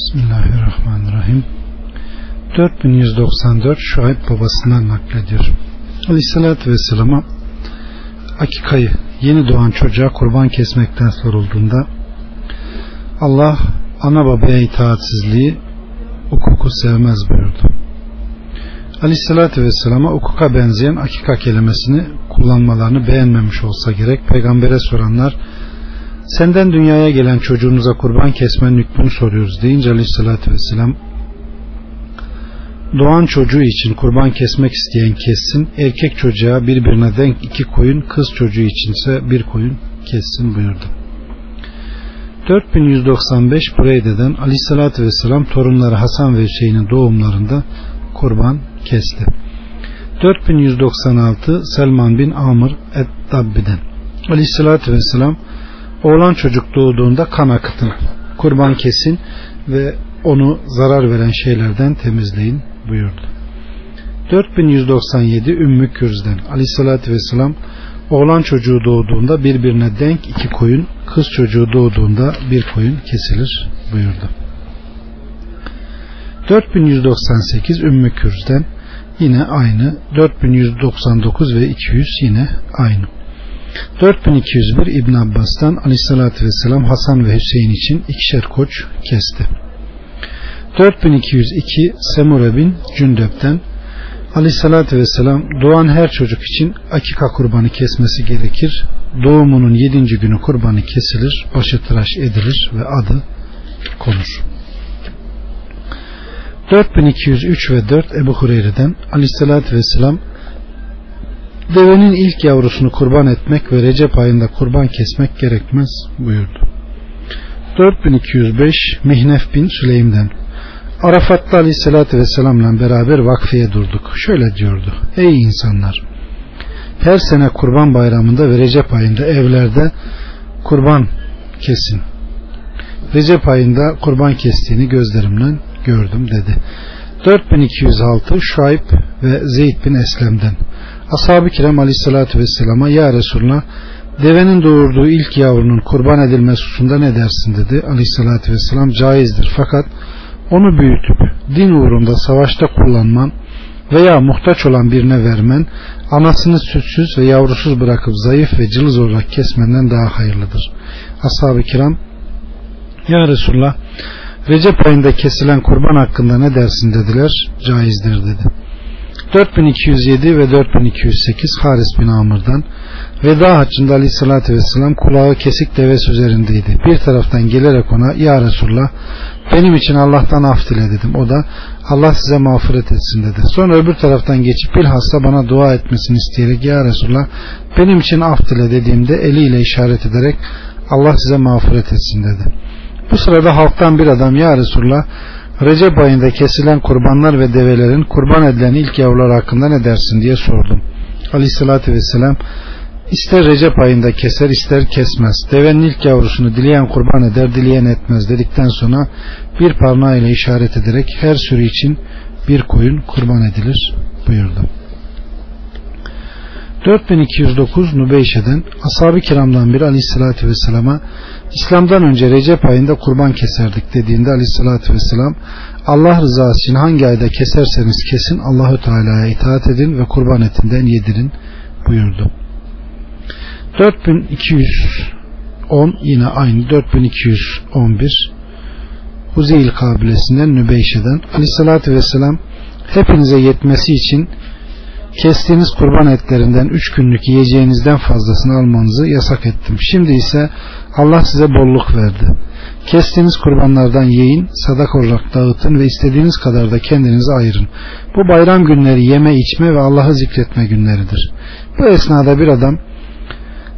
Bismillahirrahmanirrahim. 4194 Şuayb babasından naklediyor. Aleyhissalatü Vesselam'a akikayı yeni doğan çocuğa kurban kesmekten sorulduğunda Allah ana babaya itaatsizliği hukuku sevmez buyurdu. Aleyhissalatü Vesselam'a hukuka benzeyen akika kelimesini kullanmalarını beğenmemiş olsa gerek peygambere soranlar senden dünyaya gelen çocuğunuza kurban kesmenin hükmünü soruyoruz deyince aleyhissalatü vesselam doğan çocuğu için kurban kesmek isteyen kessin erkek çocuğa birbirine denk iki koyun kız çocuğu içinse bir koyun kessin buyurdu. 4195 Bureyde'den aleyhissalatü vesselam torunları Hasan ve Hüseyin'in doğumlarında kurban kesti. 4196 Selman bin Amr et-Dabbi'den aleyhissalatü vesselam Oğlan çocuk doğduğunda kan akıtın, kurban kesin ve onu zarar veren şeylerden temizleyin buyurdu. 4197 Ümmü Kürz'den Aleyhisselatü Vesselam oğlan çocuğu doğduğunda birbirine denk iki koyun, kız çocuğu doğduğunda bir koyun kesilir buyurdu. 4198 Ümmü Kürz'den yine aynı 4199 ve 200 yine aynı 4201 İbn Abbas'tan Aleyhisselatü Vesselam Hasan ve Hüseyin için ikişer koç kesti. 4202 Semure bin Cündep'ten Aleyhisselatü Vesselam doğan her çocuk için akika kurbanı kesmesi gerekir. Doğumunun yedinci günü kurbanı kesilir, başı tıraş edilir ve adı konur. 4203 ve 4 Ebu Hureyre'den Aleyhisselatü Vesselam Devenin ilk yavrusunu kurban etmek ve Recep ayında kurban kesmek gerekmez buyurdu. 4205 Mihnef bin Süleym'den Arafat'ta aleyhissalatü vesselamla beraber vakfeye durduk. Şöyle diyordu. Ey insanlar! Her sene kurban bayramında ve Recep ayında evlerde kurban kesin. Recep ayında kurban kestiğini gözlerimle gördüm dedi. 4206 Şuayb ve Zeyd bin Eslem'den Ashab-ı kiram aleyhissalatü vesselama Ya Resulullah devenin doğurduğu ilk yavrunun kurban edilmesi hususunda ne dersin dedi. Aleyhissalatü vesselam caizdir fakat onu büyütüp din uğrunda savaşta kullanman veya muhtaç olan birine vermen anasını sütsüz ve yavrusuz bırakıp zayıf ve cılız olarak kesmenden daha hayırlıdır. Ashab-ı kiram Ya Resulullah Recep ayında kesilen kurban hakkında ne dersin dediler. Caizdir dedi. 4207 ve 4208 Haris bin Amr'dan Veda haccında aleyhissalatü vesselam kulağı kesik devesi üzerindeydi. Bir taraftan gelerek ona Ya Resulullah benim için Allah'tan af dile dedim. O da Allah size mağfiret etsin dedi. Sonra öbür taraftan geçip bilhassa bana dua etmesini isteyerek Ya Resulullah benim için af dile dediğimde eliyle işaret ederek Allah size mağfiret etsin dedi. Bu sırada halktan bir adam Ya Resulullah Recep ayında kesilen kurbanlar ve develerin kurban edilen ilk yavrular hakkında ne dersin diye sordum. Aleyhissalatü vesselam ister Recep ayında keser ister kesmez. Devenin ilk yavrusunu dileyen kurban eder dileyen etmez dedikten sonra bir parmağıyla işaret ederek her sürü için bir koyun kurban edilir buyurdu. 4209 Nubeyşe'den Ashab-ı kiramdan biri aleyhissalatü vesselama İslam'dan önce Recep ayında kurban keserdik dediğinde aleyhissalatü vesselam Allah rızası için hangi ayda keserseniz kesin Allahü Teala'ya itaat edin ve kurban etinden yedirin buyurdu. 4210 yine aynı 4211 Huzeyl kabilesinden Nübeyşe'den aleyhissalatü vesselam hepinize yetmesi için kestiğiniz kurban etlerinden üç günlük yiyeceğinizden fazlasını almanızı yasak ettim. Şimdi ise Allah size bolluk verdi. Kestiğiniz kurbanlardan yiyin, sadak olarak dağıtın ve istediğiniz kadar da kendinize ayırın. Bu bayram günleri yeme içme ve Allah'ı zikretme günleridir. Bu esnada bir adam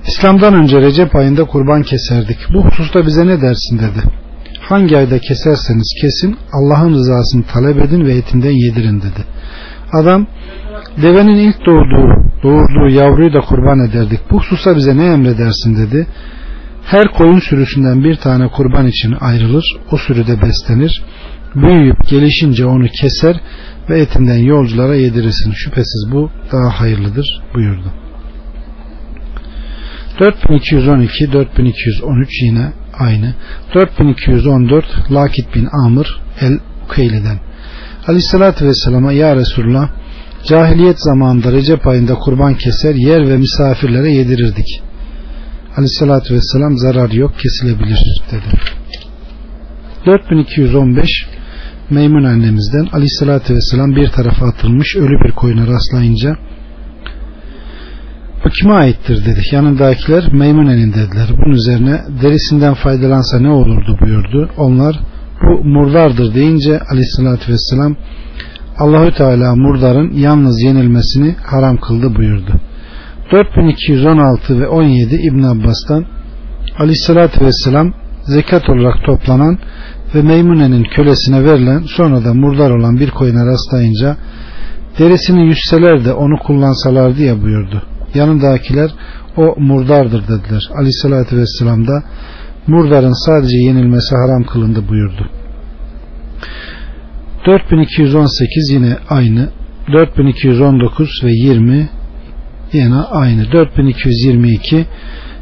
İslam'dan önce Recep ayında kurban keserdik. Bu hususta bize ne dersin dedi. Hangi ayda keserseniz kesin Allah'ın rızasını talep edin ve etinden yedirin dedi. Adam devenin ilk doğduğu, doğurduğu yavruyu da kurban ederdik. Bu hususta bize ne emredersin dedi. Her koyun sürüsünden bir tane kurban için ayrılır. O sürüde beslenir. Büyüyüp gelişince onu keser ve etinden yolculara yedirirsin. Şüphesiz bu daha hayırlıdır buyurdu. 4212 4213 yine aynı. 4214 Lakit bin Amr el Ukeyli'den. Aleyhissalatü Vesselam'a Ya Resulullah cahiliyet zamanında Recep ayında kurban keser yer ve misafirlere yedirirdik. Aleyhissalatü Vesselam zarar yok kesilebilir dedi. 4215 Meymun annemizden Aleyhissalatü Vesselam bir tarafa atılmış ölü bir koyuna rastlayınca bu kime aittir dedi. Yanındakiler Meymune'nin dediler. Bunun üzerine derisinden faydalansa ne olurdu buyurdu. Onlar bu murdardır deyince aleyhissalatü vesselam Allahü Teala murdarın yalnız yenilmesini haram kıldı buyurdu. 4216 ve 17 İbn Abbas'tan aleyhissalatü vesselam zekat olarak toplanan ve Meymune'nin kölesine verilen sonra da murdar olan bir koyuna rastlayınca derisini yüzseler de onu kullansalar diye buyurdu. Yanındakiler o murdardır dediler. Aleyhissalatü vesselam da murdarın sadece yenilmesi haram kılındı buyurdu. 4218 yine aynı 4219 ve 20 yine aynı 4222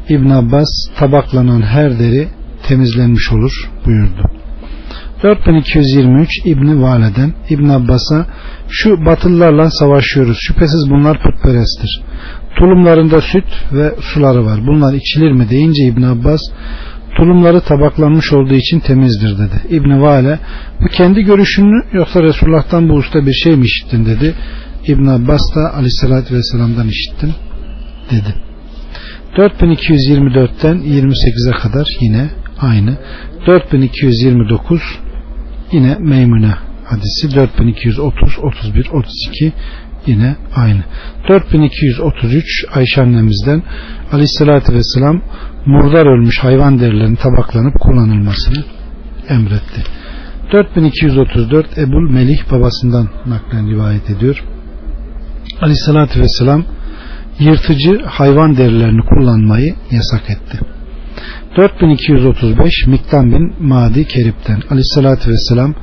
İbn Abbas tabaklanan her deri temizlenmiş olur buyurdu. 4223 İbni Vale'den İbn Abbas'a şu batılılarla savaşıyoruz. Şüphesiz bunlar putperesttir. Tulumlarında süt ve suları var. Bunlar içilir mi deyince İbn Abbas tulumları tabaklanmış olduğu için temizdir dedi. İbn Vale bu kendi görüşünü yoksa Resulullah'tan bu usta bir şey mi işittin dedi. İbn Abbas da aleyhissalatü vesselam'dan işittim dedi. 4224'ten 28'e kadar yine aynı. 4229 yine Meymune hadisi 4230, 31, 32 yine aynı. 4233 Ayşe annemizden aleyhissalatü vesselam murdar ölmüş hayvan derilerinin tabaklanıp kullanılmasını emretti. 4234 Ebul Melih babasından naklen rivayet ediyor. Aleyhissalatü vesselam yırtıcı hayvan derilerini kullanmayı yasak etti. 4235 Miktan bin Madi Kerip'ten Aleyhissalatü vesselam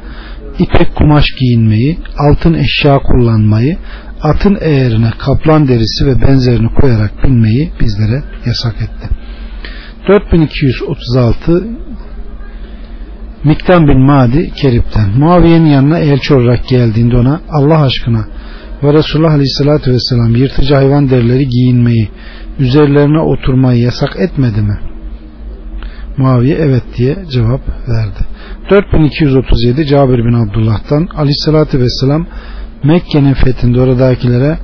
ipek kumaş giyinmeyi, altın eşya kullanmayı, atın eğerine kaplan derisi ve benzerini koyarak binmeyi bizlere yasak etti. 4236 Miktan bin Madi Kerip'ten Muaviye'nin yanına elçi olarak geldiğinde ona Allah aşkına ve Resulullah Aleyhisselatü Vesselam yırtıcı hayvan derileri giyinmeyi, üzerlerine oturmayı yasak etmedi mi? Muaviye evet diye cevap verdi. 4237 Cabir bin Abdullah'tan Aleyhisselatü Vesselam Mekke'nin fethinde oradakilere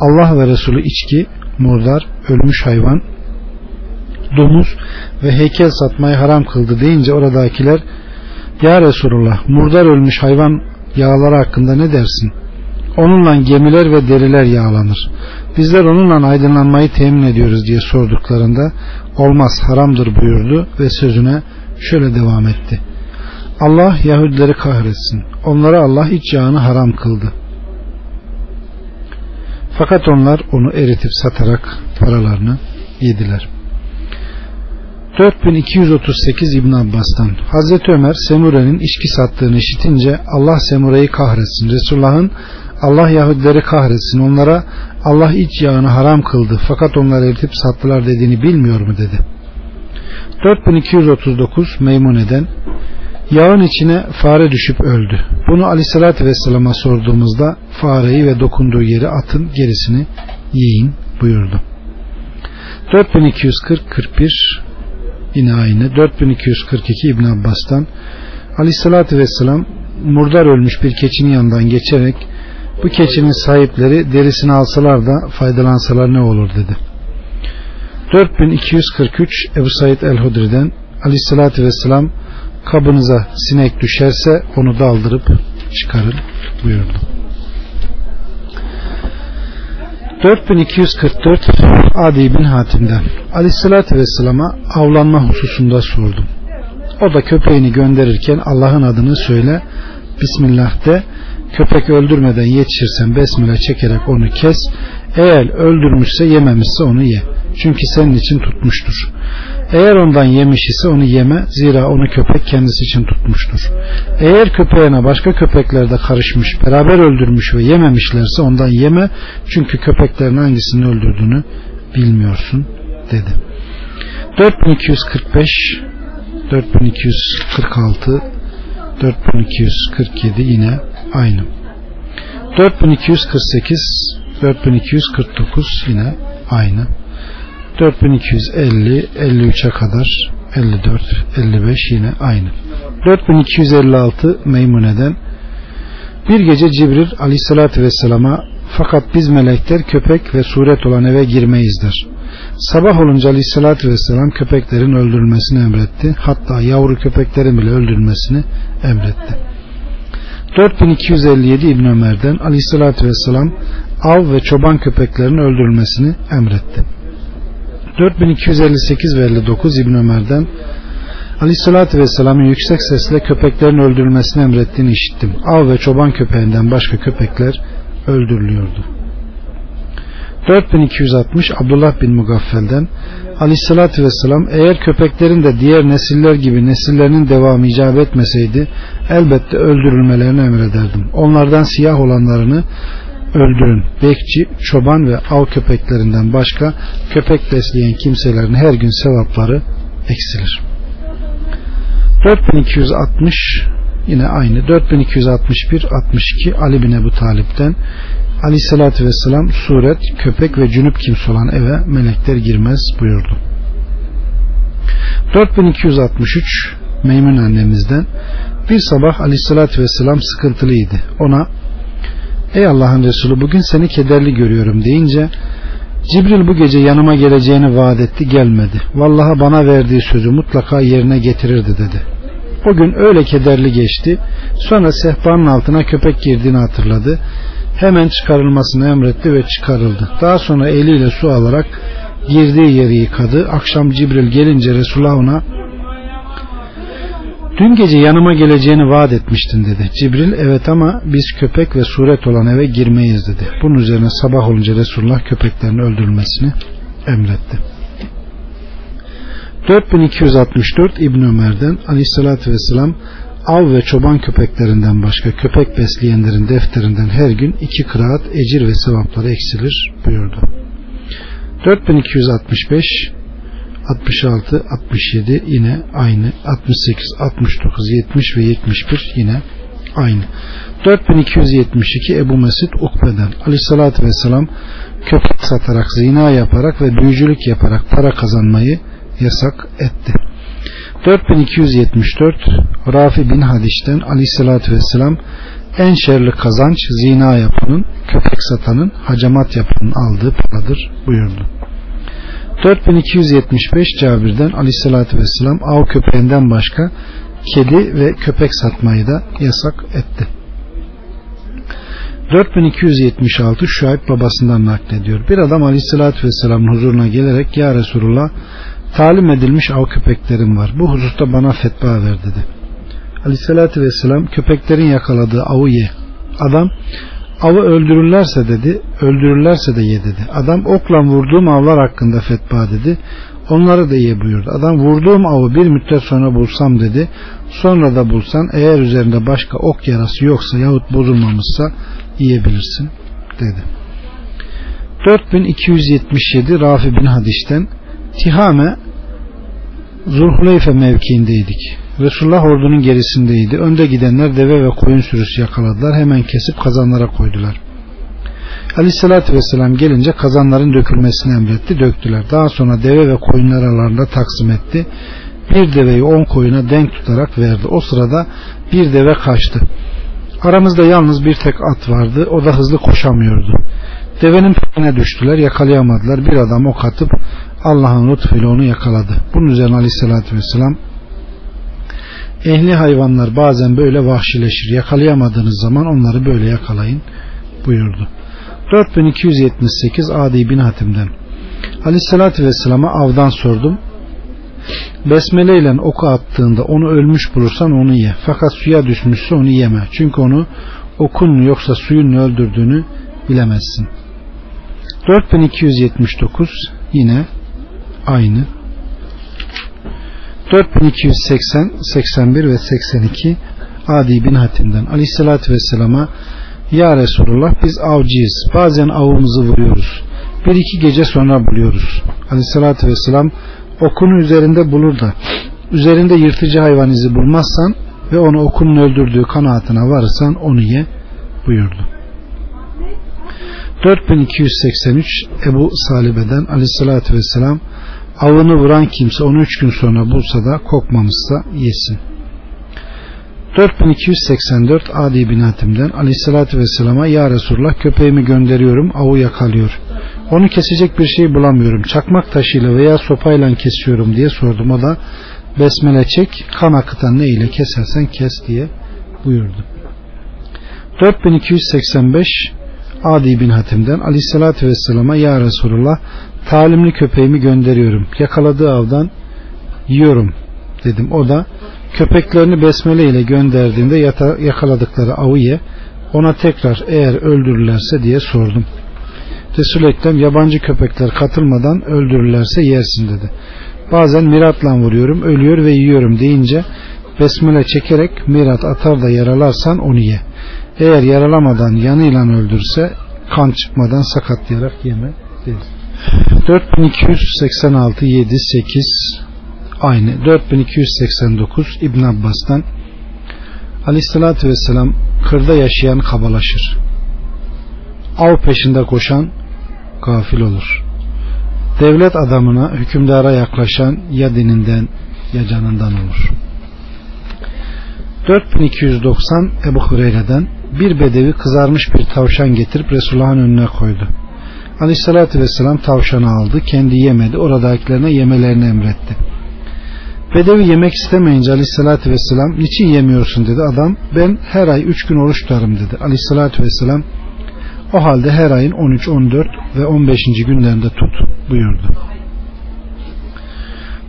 Allah ve Resulü içki, murdar, ölmüş hayvan, domuz ve heykel satmayı haram kıldı deyince oradakiler Ya Resulullah murdar ölmüş hayvan yağları hakkında ne dersin? Onunla gemiler ve deriler yağlanır. Bizler onunla aydınlanmayı temin ediyoruz diye sorduklarında olmaz haramdır buyurdu ve sözüne şöyle devam etti. Allah Yahudileri kahretsin. Onlara Allah iç yağını haram kıldı. Fakat onlar onu eritip satarak paralarını yediler. 4238 İbn Abbas'tan Hazreti Ömer Semure'nin içki sattığını işitince Allah Semure'yi kahretsin. Resulullah'ın Allah Yahudileri kahretsin. Onlara Allah iç yağını haram kıldı. Fakat onlar eritip sattılar dediğini bilmiyor mu dedi. 4239 Meymune'den Yağın içine fare düşüp öldü. Bunu aleyhissalatü vesselama sorduğumuzda fareyi ve dokunduğu yeri atın gerisini yiyin buyurdu. 4240-41 yine aynı. 4242 İbn Abbas'tan aleyhissalatü vesselam murdar ölmüş bir keçinin yanından geçerek bu keçinin sahipleri derisini alsalar da faydalansalar ne olur dedi. 4243 Ebu Said el-Hudri'den aleyhissalatü vesselam kabınıza sinek düşerse onu daldırıp çıkarın buyurdu. 4244 Adi bin Hatim'den Aleyhisselatü Vesselam'a avlanma hususunda sordum. O da köpeğini gönderirken Allah'ın adını söyle Bismillah de. Köpek öldürmeden yetişirsen besmele çekerek onu kes. Eğer öldürmüşse yememişse onu ye. Çünkü senin için tutmuştur eğer ondan yemiş ise onu yeme zira onu köpek kendisi için tutmuştur. Eğer köpeğine başka köpekler de karışmış beraber öldürmüş ve yememişlerse ondan yeme çünkü köpeklerin hangisini öldürdüğünü bilmiyorsun dedi. 4245 4246 4247 yine aynı 4248 4249 yine aynı 4250 53'e kadar 54 55 yine aynı 4256 Meymune'den bir gece Cibril aleyhissalatü vesselama fakat biz melekler köpek ve suret olan eve girmeyizdir. Sabah olunca aleyhissalatü vesselam köpeklerin öldürülmesini emretti. Hatta yavru köpeklerin bile öldürülmesini emretti. 4257 İbn Ömer'den aleyhissalatü vesselam av ve çoban köpeklerin öldürülmesini emretti. 4258 ve 59 İbn Ömer'den Aleyhissalatü Vesselam'ın yüksek sesle köpeklerin öldürülmesini emrettiğini işittim. Av ve çoban köpeğinden başka köpekler öldürülüyordu. 4260 Abdullah bin Mugaffel'den Aleyhissalatü Vesselam eğer köpeklerin de diğer nesiller gibi nesillerinin devamı icap etmeseydi elbette öldürülmelerini emrederdim. Onlardan siyah olanlarını öldürün. Bekçi, çoban ve av köpeklerinden başka köpek besleyen kimselerin her gün sevapları eksilir. 4260 yine aynı 4261 62 Ali bin Ebu Talip'ten Ali sallallahu vesselam suret köpek ve cünüp kimse olan eve melekler girmez buyurdu 4263 Meymun annemizden bir sabah Ali sallallahu vesselam sıkıntılıydı ona ey Allah'ın Resulü bugün seni kederli görüyorum deyince Cibril bu gece yanıma geleceğini vaat etti gelmedi. Vallaha bana verdiği sözü mutlaka yerine getirirdi dedi. O gün öyle kederli geçti. Sonra sehpanın altına köpek girdiğini hatırladı. Hemen çıkarılmasını emretti ve çıkarıldı. Daha sonra eliyle su alarak girdiği yeri yıkadı. Akşam Cibril gelince Resulullah ona Dün gece yanıma geleceğini vaat etmiştin dedi. Cibril evet ama biz köpek ve suret olan eve girmeyiz dedi. Bunun üzerine sabah olunca Resulullah köpeklerin öldürülmesini emretti. 4264 İbn Ömer'den Aleyhisselatü Vesselam av ve çoban köpeklerinden başka köpek besleyenlerin defterinden her gün iki kıraat ecir ve sevapları eksilir buyurdu. 4265 66, 67 yine aynı. 68, 69, 70 ve 71 yine aynı. 4272 Ebu Mesud Ukbe'den Aleyhissalatü Vesselam köpek satarak, zina yaparak ve büyücülük yaparak para kazanmayı yasak etti. 4274 Rafi bin Hadiş'ten Aleyhissalatü Vesselam en şerli kazanç zina yapanın, köpek satanın, hacamat yapanın aldığı paradır buyurdu. 4275 Cabir'den aleyhissalatü vesselam av köpeğinden başka kedi ve köpek satmayı da yasak etti. 4276 Şuayb babasından naklediyor. Bir adam aleyhissalatü vesselamın huzuruna gelerek Ya Resulullah talim edilmiş av köpeklerim var. Bu hususta bana fetva ver dedi. Aleyhissalatü vesselam köpeklerin yakaladığı avı ye. Adam avı öldürürlerse dedi öldürürlerse de ye dedi. Adam okla vurduğum avlar hakkında fetva dedi. Onları da ye buyurdu. Adam vurduğum avı bir müddet sonra bulsam dedi. Sonra da bulsan eğer üzerinde başka ok yarası yoksa yahut bozulmamışsa yiyebilirsin dedi. 4277 Rafi bin Hadiş'ten Tihame Zulhuleyfe mevkiindeydik. Resulullah ordunun gerisindeydi. Önde gidenler deve ve koyun sürüsü yakaladılar. Hemen kesip kazanlara koydular. Aleyhissalatü vesselam gelince kazanların dökülmesini emretti. Döktüler. Daha sonra deve ve koyunlar aralarında taksim etti. Bir deveyi on koyuna denk tutarak verdi. O sırada bir deve kaçtı. Aramızda yalnız bir tek at vardı. O da hızlı koşamıyordu. Devenin peşine düştüler. Yakalayamadılar. Bir adam ok atıp Allah'ın lütfuyla onu yakaladı. Bunun üzerine aleyhissalatü vesselam ehli hayvanlar bazen böyle vahşileşir. Yakalayamadığınız zaman onları böyle yakalayın buyurdu. 4278 Adi bin Hatim'den Aleyhissalatü Vesselam'a avdan sordum. Besmele ile oku attığında onu ölmüş bulursan onu ye. Fakat suya düşmüşse onu yeme. Çünkü onu okun yoksa suyun öldürdüğünü bilemezsin. 4279 yine aynı 4280, 81 ve 82 Adi bin Hatim'den Aleyhisselatü Vesselam'a Ya Resulullah biz avcıyız. Bazen avımızı vuruyoruz. Bir iki gece sonra buluyoruz. Aleyhisselatü Vesselam okunu üzerinde bulur da Üzerinde yırtıcı hayvan izi bulmazsan ve onu okunun öldürdüğü kanaatine varırsan onu ye buyurdu. 4283 Ebu Salibe'den aleyhissalatü vesselam avını vuran kimse onu üç gün sonra bulsa da kokmamışsa yesin. 4284 Adi bin Hatim'den aleyhissalatü vesselama Ya Resulullah köpeğimi gönderiyorum avı yakalıyor. Onu kesecek bir şey bulamıyorum. Çakmak taşıyla veya sopayla kesiyorum diye sordum. O da besmele çek kan akıtan ne ile kesersen kes diye buyurdu. 4285 Adi bin Hatim'den aleyhissalatü vesselama Ya Resulullah talimli köpeğimi gönderiyorum. Yakaladığı avdan yiyorum dedim. O da köpeklerini besmele ile gönderdiğinde yata, yakaladıkları avı ye ona tekrar eğer öldürürlerse diye sordum. Resul Ekrem yabancı köpekler katılmadan öldürürlerse yersin dedi. Bazen miratla vuruyorum ölüyor ve yiyorum deyince besmele çekerek mirat atar da yaralarsan onu ye. Eğer yaralamadan yanıyla öldürse kan çıkmadan sakatlayarak yeme dedi. 4286 7 8 aynı 4289 İbn Abbas'tan Aleyhisselatü Vesselam kırda yaşayan kabalaşır. Av peşinde koşan gafil olur. Devlet adamına, hükümdara yaklaşan ya dininden ya canından olur. 4290 Ebu Hureyre'den bir bedevi kızarmış bir tavşan getirip Resulullah'ın önüne koydu. Aleyhissalatü vesselam tavşanı aldı, kendi yemedi, oradakilerine yemelerini emretti. Bedevi yemek istemeyince aleyhissalatü vesselam niçin yemiyorsun dedi adam. Ben her ay üç gün oruç tutarım dedi. Aleyhissalatü vesselam o halde her ayın 13, 14 ve 15. günlerinde tut buyurdu.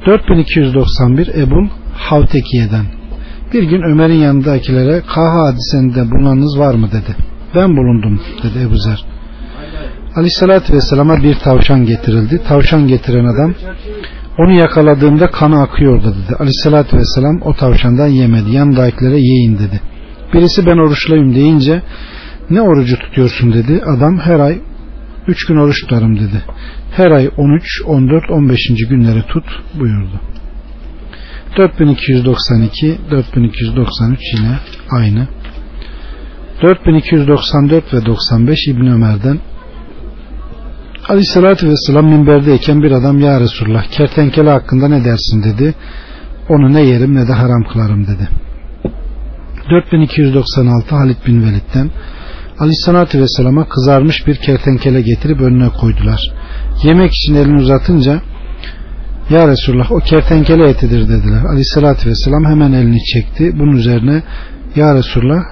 4291 Ebul Havtekiye'den bir gün Ömer'in yanındakilere Kaha hadisende bulunanınız var mı dedi. Ben bulundum dedi Ebu Zer. Aleyhissalatü Vesselam'a bir tavşan getirildi. Tavşan getiren adam onu yakaladığımda kanı akıyordu dedi. Aleyhissalatü vesselam o tavşandan yemedi. Yanındakilere yiyin dedi. Birisi ben oruçluyum deyince ne orucu tutuyorsun dedi. Adam her ay 3 gün oruç tutarım dedi. Her ay 13, 14, 15. günleri tut buyurdu. 4292, 4293 yine aynı. 4294 ve 95 İbn Ömer'den Aleyhissalatü Vesselam minberdeyken bir adam Ya Resulullah kertenkele hakkında ne dersin dedi. Onu ne yerim ne de haram kılarım dedi. 4296 Halid bin Velid'den Aleyhissalatü Vesselam'a kızarmış bir kertenkele getirip önüne koydular. Yemek için elini uzatınca Ya Resulullah o kertenkele etidir dediler. Aleyhissalatü Vesselam hemen elini çekti. Bunun üzerine Ya Resulullah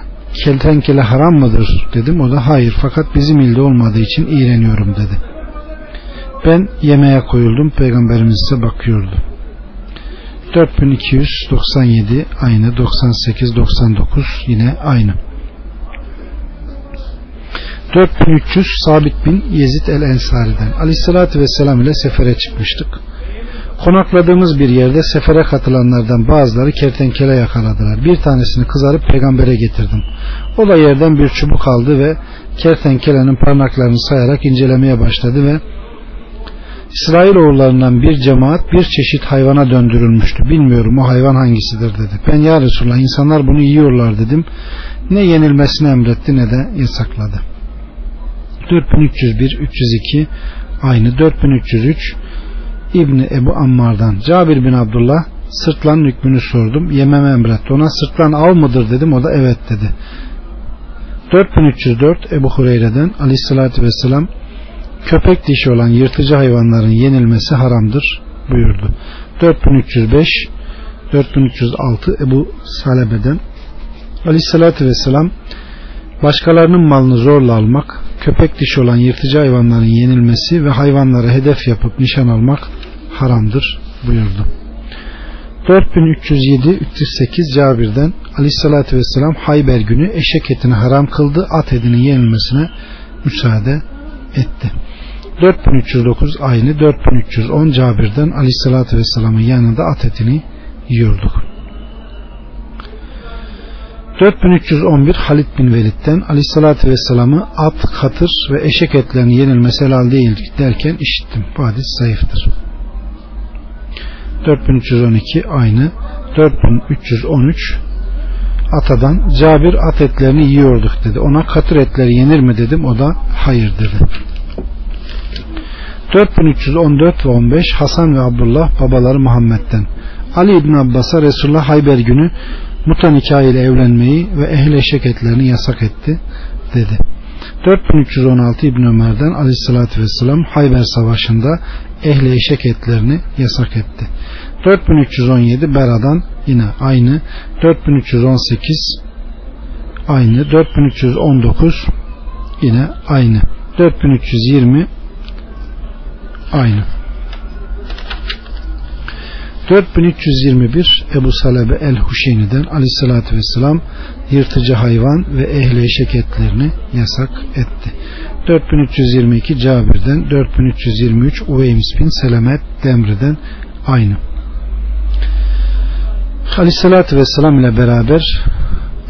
kertenkele haram mıdır dedim. O da hayır fakat bizim ilde olmadığı için iğreniyorum dedi. Ben yemeğe koyuldum. Peygamberimiz ise bakıyordu. 4297 aynı 98 99 yine aynı 4300 Sabit bin Yezid el Ensari'den Aleyhisselatü Vesselam ile sefere çıkmıştık. Konakladığımız bir yerde sefere katılanlardan bazıları kertenkele yakaladılar. Bir tanesini kızarıp peygambere getirdim. O da yerden bir çubuk aldı ve kertenkelenin parmaklarını sayarak incelemeye başladı ve İsrail oğullarından bir cemaat bir çeşit hayvana döndürülmüştü. Bilmiyorum o hayvan hangisidir dedi. Ben ya Resulallah insanlar bunu yiyorlar dedim. Ne yenilmesini emretti ne de yasakladı. 4301 302 aynı 4303 İbni Ebu Ammar'dan Cabir bin Abdullah sırtlan hükmünü sordum. Yememe emretti. Ona sırtlan av mıdır dedim. O da evet dedi. 4304 Ebu Hureyre'den aleyhissalatü vesselam köpek dişi olan yırtıcı hayvanların yenilmesi haramdır buyurdu. 4305 4306 Ebu Salebe'den Aleyhissalatü Vesselam başkalarının malını zorla almak, köpek dişi olan yırtıcı hayvanların yenilmesi ve hayvanları hedef yapıp nişan almak haramdır buyurdu. 4307 308 Cabir'den Aleyhissalatü Vesselam Hayber günü eşek etini haram kıldı, at etinin yenilmesine müsaade etti. 4309 aynı 4310 Cabir'den Aleyhisselatü Vesselam'ın yanında at etini yiyorduk. 4311 Halid bin Velid'den Aleyhisselatü Vesselam'ı at, katır ve eşek etlerinin yenilmesi helal değil derken işittim. Bu hadis zayıftır. 4312 aynı 4313 atadan Cabir at etlerini yiyorduk dedi. Ona katır etleri yenir mi dedim. O da hayır dedi. 4314 ve 15 Hasan ve Abdullah babaları Muhammed'den. Ali İbn Abbas'a Resulullah Hayber günü muta ile evlenmeyi ve ehl eşek etlerini yasak etti dedi. 4316 İbn Ömer'den aleyhissalatü vesselam Hayber Savaşı'nda ehli eşek etlerini yasak etti. 4317 Bera'dan yine aynı 4318 aynı 4319 yine aynı 4320 aynı 4321 Ebu Salebe el-Huşeyni'den aleyhissalatü vesselam yırtıcı hayvan ve ehli eşek etlerini yasak etti. 4322 Cabir'den 4323 Uveyms bin Selemet Demri'den aynı. Aleyhissalatü vesselam ile beraber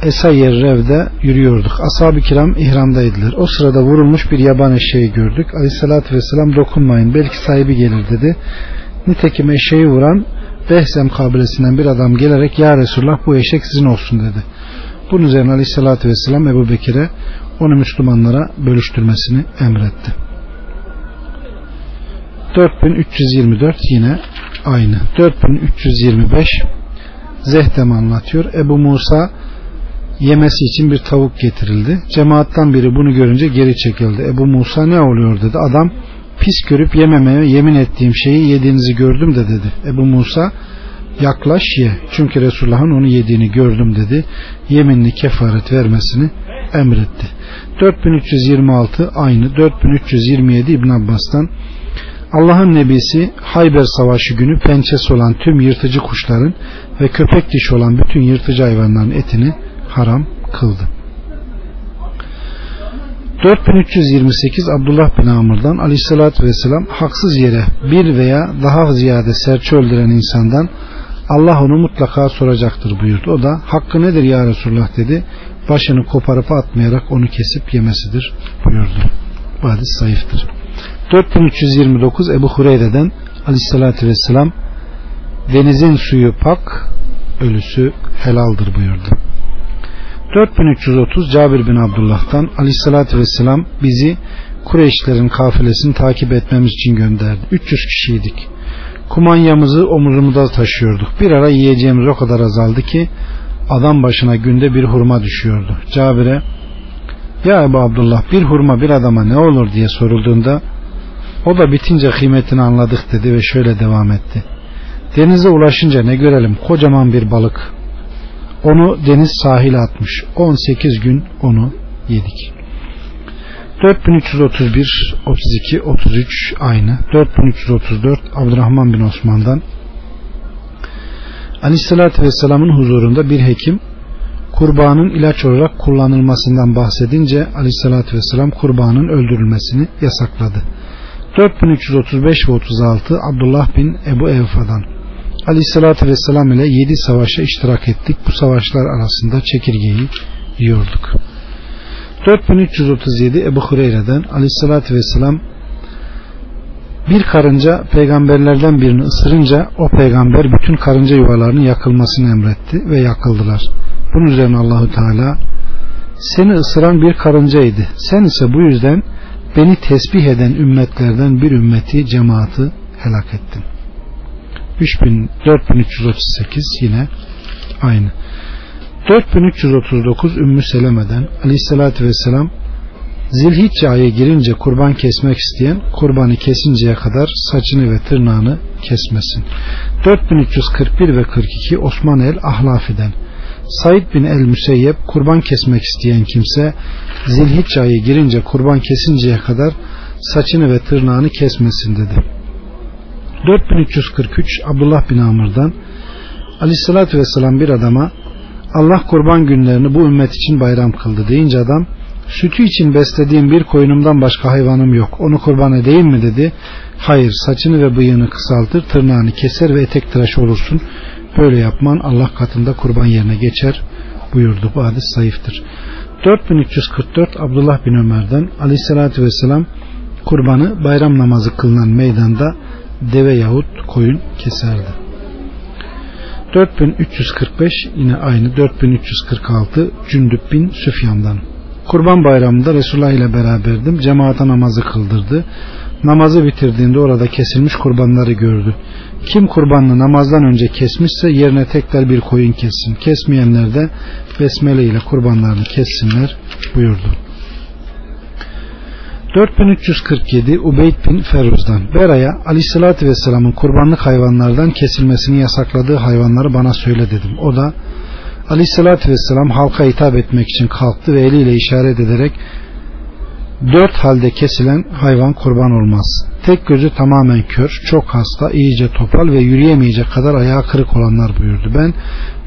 Esayyer Rev'de yürüyorduk. Ashab-ı kiram ihramdaydılar. O sırada vurulmuş bir yaban eşeği gördük. Aleyhissalatü vesselam dokunmayın belki sahibi gelir dedi. Nitekim eşeği vuran Behzem kabilesinden bir adam gelerek Ya Resulullah bu eşek sizin olsun dedi. Bunun üzerine Aleyhisselatü Vesselam Ebu Bekir'e onu Müslümanlara bölüştürmesini emretti. 4324 yine aynı. 4325 Zehdem anlatıyor. Ebu Musa yemesi için bir tavuk getirildi. Cemaattan biri bunu görünce geri çekildi. Ebu Musa ne oluyor dedi. Adam pis görüp yememeye yemin ettiğim şeyi yediğinizi gördüm de dedi. Ebu Musa yaklaş ye. Çünkü Resulullah'ın onu yediğini gördüm dedi. Yeminli kefaret vermesini emretti. 4326 aynı 4327 İbn Abbas'tan Allah'ın nebisi Hayber Savaşı günü pençesi olan tüm yırtıcı kuşların ve köpek dişi olan bütün yırtıcı hayvanların etini haram kıldı. 4328 Abdullah bin Amr'dan aleyhissalatü vesselam haksız yere bir veya daha ziyade serçe öldüren insandan Allah onu mutlaka soracaktır buyurdu. O da hakkı nedir ya Resulullah dedi. Başını koparıp atmayarak onu kesip yemesidir buyurdu. Bu hadis zayıftır. 4329 Ebu Hureyre'den aleyhissalatü vesselam denizin suyu pak ölüsü helaldir buyurdu. 4330 Cabir bin Abdullah'tan aleyhissalatü vesselam bizi Kureyşlerin kafilesini takip etmemiz için gönderdi. 300 kişiydik. Kumanyamızı omuzumuzda taşıyorduk. Bir ara yiyeceğimiz o kadar azaldı ki adam başına günde bir hurma düşüyordu. Cabir'e ya Ebu Abdullah bir hurma bir adama ne olur diye sorulduğunda o da bitince kıymetini anladık dedi ve şöyle devam etti. Denize ulaşınca ne görelim kocaman bir balık onu deniz sahile atmış. 18 gün onu yedik. 4331, 32, 33 aynı. 4334 Abdurrahman bin Osman'dan Aleyhisselatü Vesselam'ın huzurunda bir hekim kurbanın ilaç olarak kullanılmasından bahsedince Aleyhisselatü Vesselam kurbanın öldürülmesini yasakladı. 4335 ve 36 Abdullah bin Ebu Evfa'dan Aleyhissalatü Vesselam ile yedi savaşa iştirak ettik. Bu savaşlar arasında çekirgeyi yiyorduk. 4337 Ebu Hureyre'den Aleyhissalatü Vesselam bir karınca peygamberlerden birini ısırınca o peygamber bütün karınca yuvalarının yakılmasını emretti ve yakıldılar. Bunun üzerine Allahu Teala seni ısıran bir karıncaydı. Sen ise bu yüzden beni tesbih eden ümmetlerden bir ümmeti cemaati helak ettin. 4338 yine aynı. 4339 Ümmü Seleme'den Aleyhisselatü Vesselam Zilhicce ayı girince kurban kesmek isteyen kurbanı kesinceye kadar saçını ve tırnağını kesmesin. 4341 ve 42 Osman el Ahlafi'den Said bin el Müseyyep kurban kesmek isteyen kimse Zilhicce ayı girince kurban kesinceye kadar saçını ve tırnağını kesmesin dedi. 4343 Abdullah bin Amr'dan Aleyhisselatü Vesselam bir adama Allah kurban günlerini bu ümmet için bayram kıldı deyince adam sütü için beslediğim bir koyunumdan başka hayvanım yok. Onu kurban edeyim mi? dedi. Hayır saçını ve bıyığını kısaltır tırnağını keser ve etek tıraş olursun. Böyle yapman Allah katında kurban yerine geçer buyurdu. Bu hadis zayıftır. 4344 Abdullah bin Ömer'den aleyhissalatü vesselam kurbanı bayram namazı kılınan meydanda deve yahut koyun keserdi. 4345 yine aynı 4346 Cündüp bin Süfyan'dan. Kurban bayramında Resulullah ile beraberdim. Cemaata namazı kıldırdı. Namazı bitirdiğinde orada kesilmiş kurbanları gördü. Kim kurbanını namazdan önce kesmişse yerine tekrar bir koyun kessin. Kesmeyenler de besmele ile kurbanlarını kessinler buyurdu. 4347 Ubeyd bin Feruz'dan Bera'ya aleyhissalatü vesselamın kurbanlık hayvanlardan kesilmesini yasakladığı hayvanları bana söyle dedim. O da aleyhissalatü vesselam halka hitap etmek için kalktı ve eliyle işaret ederek dört halde kesilen hayvan kurban olmaz. Tek gözü tamamen kör, çok hasta, iyice topal ve yürüyemeyecek kadar ayağı kırık olanlar buyurdu. Ben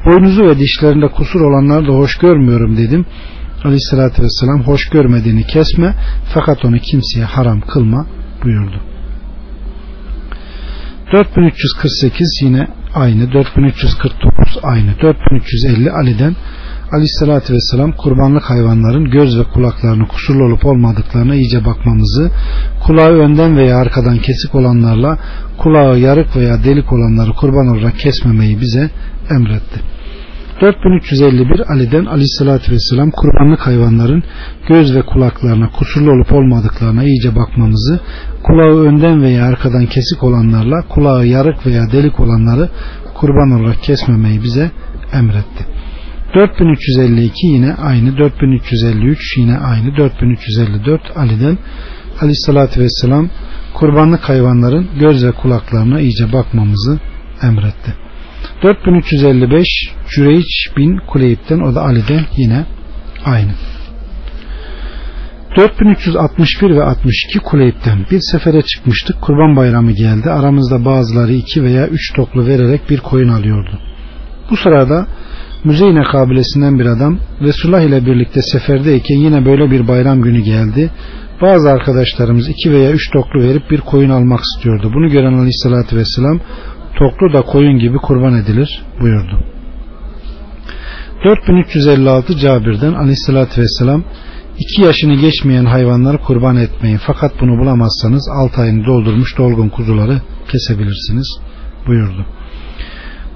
boynuzu ve dişlerinde kusur olanları da hoş görmüyorum dedim. Aleyhissalatü vesselam hoş görmediğini kesme fakat onu kimseye haram kılma buyurdu. 4348 yine aynı 4349 aynı 4350 Ali'den Aleyhissalatü vesselam kurbanlık hayvanların göz ve kulaklarını kusurlu olup olmadıklarına iyice bakmamızı kulağı önden veya arkadan kesik olanlarla kulağı yarık veya delik olanları kurban olarak kesmemeyi bize emretti. 4351 Ali'den aleyhissalatü vesselam kurbanlık hayvanların göz ve kulaklarına kusurlu olup olmadıklarına iyice bakmamızı, kulağı önden veya arkadan kesik olanlarla kulağı yarık veya delik olanları kurban olarak kesmemeyi bize emretti. 4352 yine aynı 4353 yine aynı 4354 Ali'den aleyhissalatü vesselam kurbanlık hayvanların göz ve kulaklarına iyice bakmamızı emretti. 4355 Cüreyç bin Kuleyip'ten o da Ali'den yine aynı. 4361 ve 62 Kuleyip'ten bir sefere çıkmıştık. Kurban bayramı geldi. Aramızda bazıları iki veya üç toklu vererek bir koyun alıyordu. Bu sırada Müzeyne kabilesinden bir adam Resulullah ile birlikte seferdeyken yine böyle bir bayram günü geldi. Bazı arkadaşlarımız iki veya üç toklu verip bir koyun almak istiyordu. Bunu gören aleyhissalatü vesselam toklu da koyun gibi kurban edilir buyurdu. 4356 Cabir'den aleyhissalatü vesselam iki yaşını geçmeyen hayvanları kurban etmeyin fakat bunu bulamazsanız 6 ayını doldurmuş dolgun kuzuları kesebilirsiniz buyurdu.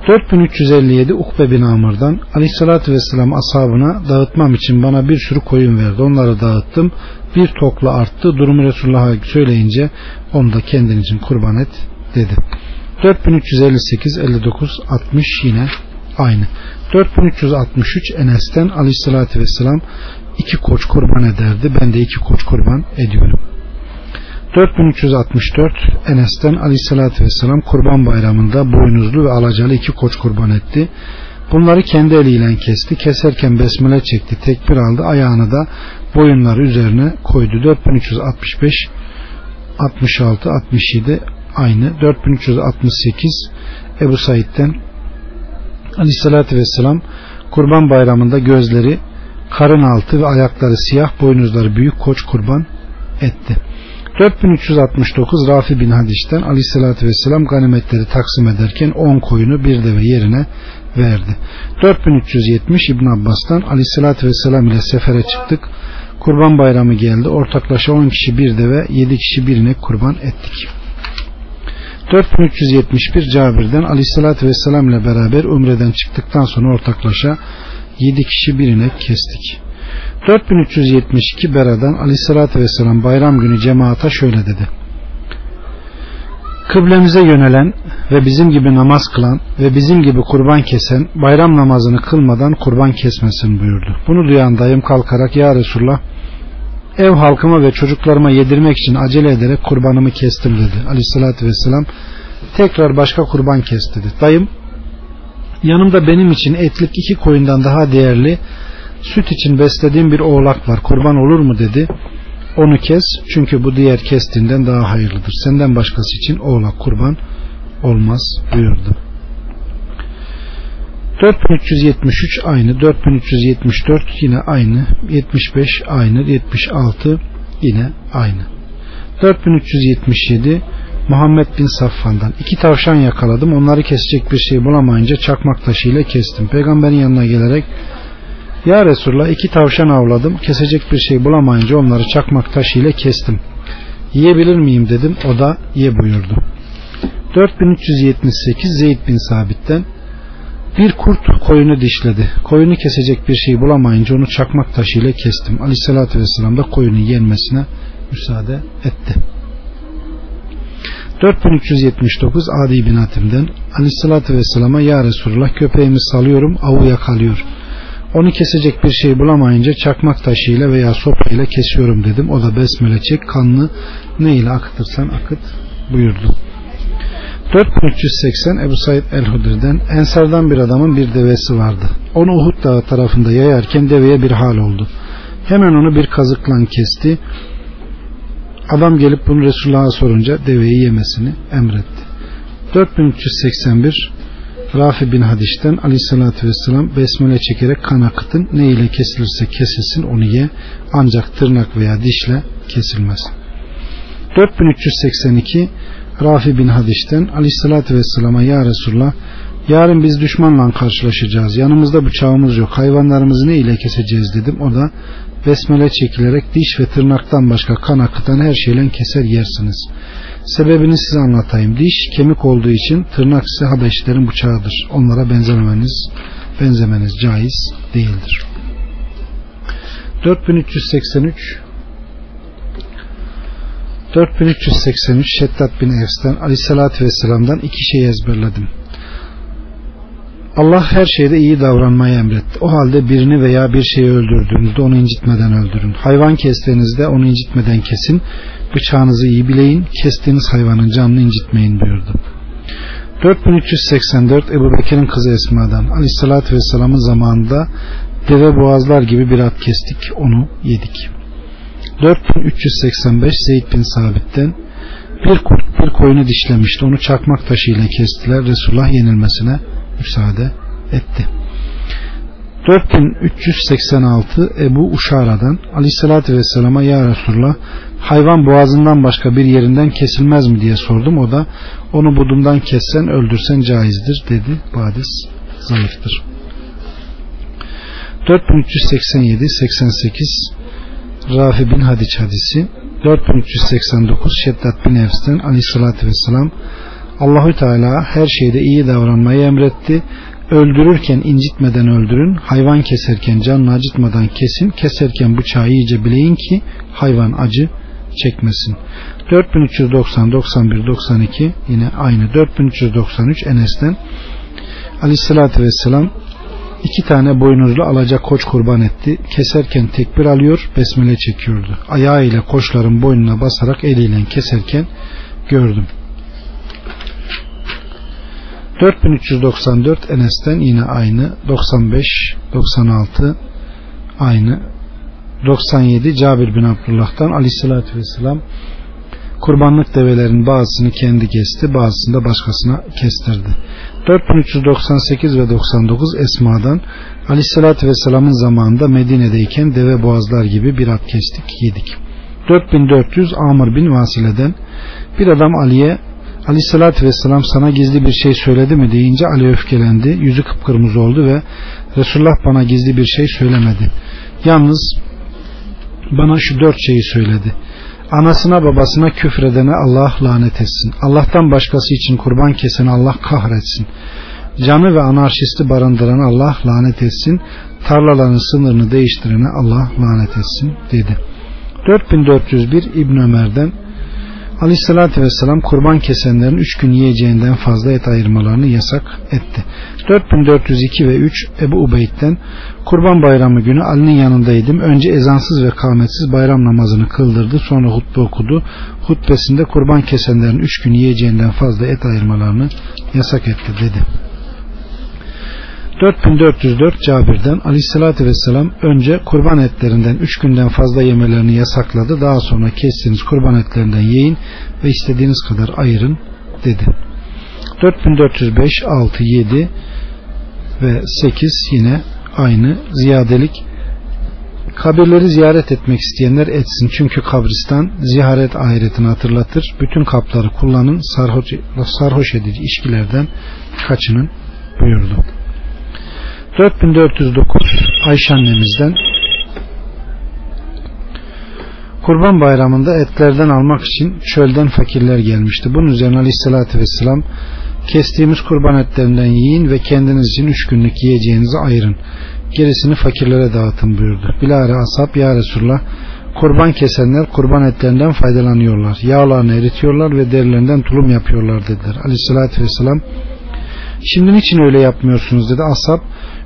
4357 Ukbe bin Amr'dan Aleyhisselatü Vesselam ashabına dağıtmam için bana bir sürü koyun verdi. Onları dağıttım. Bir tokla arttı. Durumu Resulullah'a söyleyince onu da kendin için kurban et dedi. 4358 59 60 yine aynı. 4363 Enes'ten Aleyhisselatü Vesselam iki koç kurban ederdi. Ben de iki koç kurban ediyorum. 4364 Enes'ten aleyhissalatü vesselam kurban bayramında boynuzlu ve alacalı iki koç kurban etti. Bunları kendi eliyle kesti. Keserken besmele çekti. Tekbir aldı. Ayağını da boyunları üzerine koydu. 4365 66 67 aynı. 4368 Ebu Said'den aleyhissalatü vesselam kurban bayramında gözleri karın altı ve ayakları siyah boynuzları büyük koç kurban etti. 4369 Rafi bin Hadiş'ten aleyhissalatü vesselam ganimetleri taksim ederken 10 koyunu bir deve yerine verdi. 4370 İbn Abbas'tan aleyhissalatü vesselam ile sefere çıktık. Kurban bayramı geldi. Ortaklaşa 10 kişi bir deve 7 kişi birine kurban ettik. 4371 Cabir'den aleyhissalatü vesselam ile beraber umreden çıktıktan sonra ortaklaşa 7 kişi birine kestik. 4372 Bera'dan aleyhissalatü vesselam bayram günü cemaata şöyle dedi. Kıblemize yönelen ve bizim gibi namaz kılan ve bizim gibi kurban kesen bayram namazını kılmadan kurban kesmesin buyurdu. Bunu duyan dayım kalkarak ya Resulullah ev halkıma ve çocuklarıma yedirmek için acele ederek kurbanımı kestim dedi. Aleyhissalatü vesselam tekrar başka kurban kes dedi. Dayım yanımda benim için etlik iki koyundan daha değerli süt için beslediğim bir oğlak var kurban olur mu dedi onu kes çünkü bu diğer kestiğinden daha hayırlıdır senden başkası için oğlak kurban olmaz buyurdu 4373 aynı 4374 yine aynı 75 aynı 76 yine aynı 4377 Muhammed bin Saffan'dan iki tavşan yakaladım onları kesecek bir şey bulamayınca çakmak taşıyla kestim peygamberin yanına gelerek ya Resulullah iki tavşan avladım. Kesecek bir şey bulamayınca onları çakmak taşıyla kestim. Yiyebilir miyim dedim. O da ye buyurdu. 4378 Zeyd bin Sabit'ten Bir kurt koyunu dişledi. Koyunu kesecek bir şey bulamayınca onu çakmak taşıyla kestim. Aleyhissalatü vesselam da koyunun yenmesine müsaade etti. 4379 Adi bin Hatim'den Aleyhissalatü vesselama Ya Resulullah köpeğimi salıyorum avu yakalıyor. Onu kesecek bir şey bulamayınca çakmak taşıyla veya sopayla kesiyorum dedim. O da besmele çek kanını ne ile akıtırsan akıt buyurdu. 4380 Ebu Said el-Hudri'den Ensardan bir adamın bir devesi vardı. Onu Uhud dağı tarafında yayarken deveye bir hal oldu. Hemen onu bir kazıkla kesti. Adam gelip bunu Resulullah'a sorunca deveyi yemesini emretti. 4381 Rafi bin Hadiş'ten aleyhissalatü vesselam besmele çekerek kan akıtın ne ile kesilirse kesilsin onu ye ancak tırnak veya dişle kesilmez. 4382 Rafi bin Hadiş'ten aleyhissalatü vesselama ya Resulullah yarın biz düşmanla karşılaşacağız yanımızda bıçağımız yok hayvanlarımızı ne ile keseceğiz dedim o da besmele çekilerek diş ve tırnaktan başka kan akıtan her şeyle keser yersiniz. Sebebini size anlatayım. Diş kemik olduğu için tırnak ise Habeşlerin bıçağıdır. Onlara benzememeniz, benzemeniz caiz değildir. 4383 4383 Şeddat bin Evs'ten Aleyhisselatü Vesselam'dan iki şey ezberledim. Allah her şeyde iyi davranmayı emretti. O halde birini veya bir şeyi öldürdüğünüzde onu incitmeden öldürün. Hayvan kestiğinizde onu incitmeden kesin. Bıçağınızı iyi bileyin. Kestiğiniz hayvanın canını incitmeyin buyurdu. 4384 Ebu Bekir'in kızı Esma'dan Aleyhisselatü Vesselam'ın zamanında deve boğazlar gibi bir at kestik. Onu yedik. 4385 Zeyd bin Sabit'ten bir kurt bir koyunu dişlemişti. Onu çakmak taşıyla kestiler. Resulullah yenilmesine müsaade etti. 4386 Ebu Uşara'dan Aleyhisselatü Vesselam'a Ya Resulullah hayvan boğazından başka bir yerinden kesilmez mi diye sordum. O da onu budumdan kessen öldürsen caizdir dedi. Bu hadis zayıftır. 4387 88 Rafi bin Hadiç hadisi 4389 Şeddat bin Evs'ten Aleyhisselatü Vesselam Allahü Teala her şeyde iyi davranmayı emretti. Öldürürken incitmeden öldürün, hayvan keserken canını acıtmadan kesin, keserken bıçağı iyice bileyin ki hayvan acı çekmesin. 4390, 91, 92 yine aynı 4393 Enes'ten Aleyhisselatü Vesselam iki tane boynuzlu alacak koç kurban etti. Keserken tekbir alıyor, besmele çekiyordu. Ayağı ile koçların boynuna basarak eliyle keserken gördüm. 4394 Enes'ten yine aynı 95 96 aynı 97 Cabir bin Abdullah'tan aleyhissalatü vesselam kurbanlık develerin bazısını kendi kesti bazısını da başkasına kestirdi 4398 ve 99 Esma'dan aleyhissalatü vesselamın zamanında Medine'deyken deve boğazlar gibi bir at kestik yedik 4400 Amr bin Vasile'den bir adam Ali'ye Aleyhissalatü vesselam sana gizli bir şey söyledi mi deyince Ali öfkelendi. Yüzü kıpkırmızı oldu ve Resulullah bana gizli bir şey söylemedi. Yalnız bana şu dört şeyi söyledi. Anasına babasına küfredene Allah lanet etsin. Allah'tan başkası için kurban kesen Allah kahretsin. Canı ve anarşisti barındıran Allah lanet etsin. Tarlaların sınırını değiştirene Allah lanet etsin dedi. 4401 İbn Ömer'den Aleyhissalatü Vesselam kurban kesenlerin üç gün yiyeceğinden fazla et ayırmalarını yasak etti. 4402 ve 3 Ebu Ubeyd'den kurban bayramı günü Ali'nin yanındaydım. Önce ezansız ve kametsiz bayram namazını kıldırdı. Sonra hutbe okudu. Hutbesinde kurban kesenlerin üç gün yiyeceğinden fazla et ayırmalarını yasak etti dedi. 4404 Cabir'den Aleyhisselatü Vesselam önce kurban etlerinden 3 günden fazla yemelerini yasakladı. Daha sonra kestiğiniz kurban etlerinden yiyin ve istediğiniz kadar ayırın dedi. 4405 6 7 ve 8 yine aynı ziyadelik kabirleri ziyaret etmek isteyenler etsin. Çünkü kabristan ziyaret ahiretini hatırlatır. Bütün kapları kullanın. Sarhoş, sarhoş edici içkilerden kaçının buyurdu. 4409 Ayşe annemizden Kurban bayramında etlerden almak için çölden fakirler gelmişti. Bunun üzerine aleyhissalatü vesselam kestiğimiz kurban etlerinden yiyin ve kendiniz için üç günlük yiyeceğinizi ayırın. Gerisini fakirlere dağıtın buyurdu. Bilare asap ya Resulullah kurban kesenler kurban etlerinden faydalanıyorlar. Yağlarını eritiyorlar ve derilerinden tulum yapıyorlar dediler. Aleyhissalatü vesselam şimdi niçin öyle yapmıyorsunuz dedi. Asap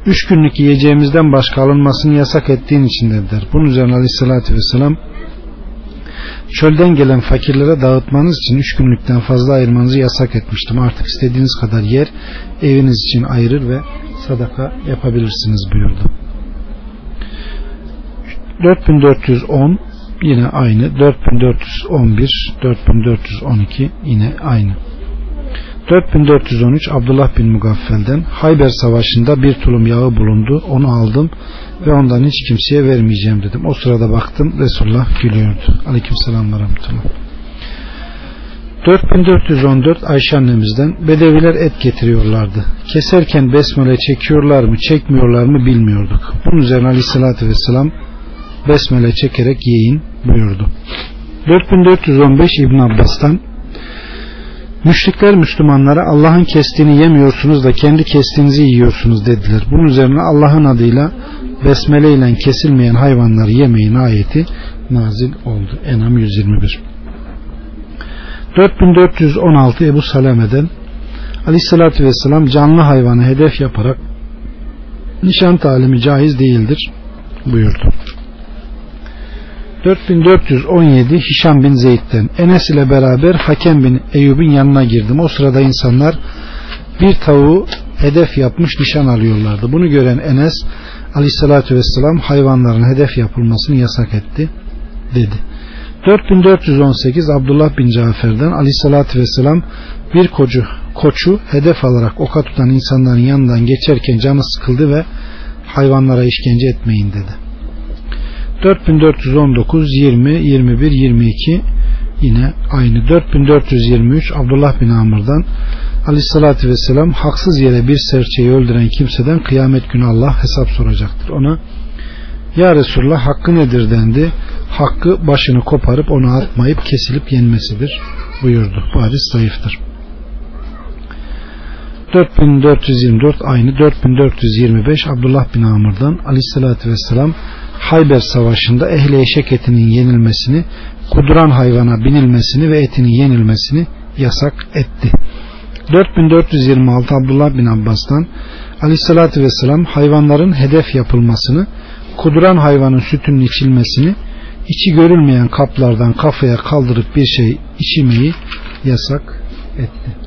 üç günlük yiyeceğimizden başka alınmasını yasak ettiğin için dediler. Bunun üzerine aleyhissalatü vesselam çölden gelen fakirlere dağıtmanız için üç günlükten fazla ayırmanızı yasak etmiştim. Artık istediğiniz kadar yer eviniz için ayırır ve sadaka yapabilirsiniz buyurdu. 4410 yine aynı 4411 4412 yine aynı 4413 Abdullah bin Mugaffel'den Hayber Savaşı'nda bir tulum yağı bulundu onu aldım ve ondan hiç kimseye vermeyeceğim dedim o sırada baktım Resulullah gülüyordu aleyküm selam ve rahmetullah 4414 Ayşe annemizden Bedeviler et getiriyorlardı. Keserken besmele çekiyorlar mı çekmiyorlar mı bilmiyorduk. Bunun üzerine aleyhissalatü vesselam besmele çekerek yiyin buyurdu. 4415 İbn Abbas'tan Müşrikler Müslümanlara Allah'ın kestiğini yemiyorsunuz da kendi kestiğinizi yiyorsunuz dediler. Bunun üzerine Allah'ın adıyla besmele ile kesilmeyen hayvanları yemeyin ayeti nazil oldu. Enam 121 4416 Ebu Saleme'den Aleyhissalatü Vesselam canlı hayvanı hedef yaparak nişan talimi caiz değildir buyurdu. 4417 Hişam bin Zeyd'den Enes ile beraber Hakem bin Eyyub'in yanına girdim. O sırada insanlar bir tavuğu hedef yapmış nişan alıyorlardı. Bunu gören Enes aleyhissalatü vesselam hayvanların hedef yapılmasını yasak etti dedi. 4418 Abdullah bin Cafer'den aleyhissalatü vesselam bir kocu, koçu hedef alarak oka tutan insanların yanından geçerken canı sıkıldı ve hayvanlara işkence etmeyin dedi. 4419 20 21 22 yine aynı 4423 Abdullah bin Amr'dan Aleyhissalatü Vesselam haksız yere bir serçeyi öldüren kimseden kıyamet günü Allah hesap soracaktır. Ona Ya Resulullah hakkı nedir dendi. Hakkı başını koparıp onu atmayıp kesilip yenmesidir buyurdu. Bu hadis zayıftır. 4424 aynı 4425 Abdullah bin Amr'dan Aleyhissalatü Vesselam Hayber Savaşı'nda ehli eşek etinin yenilmesini, kuduran hayvana binilmesini ve etinin yenilmesini yasak etti. 4426 Abdullah bin Abbas'tan Aleyhisselatü Vesselam hayvanların hedef yapılmasını, kuduran hayvanın sütünün içilmesini, içi görülmeyen kaplardan kafaya kaldırıp bir şey içmeyi yasak etti.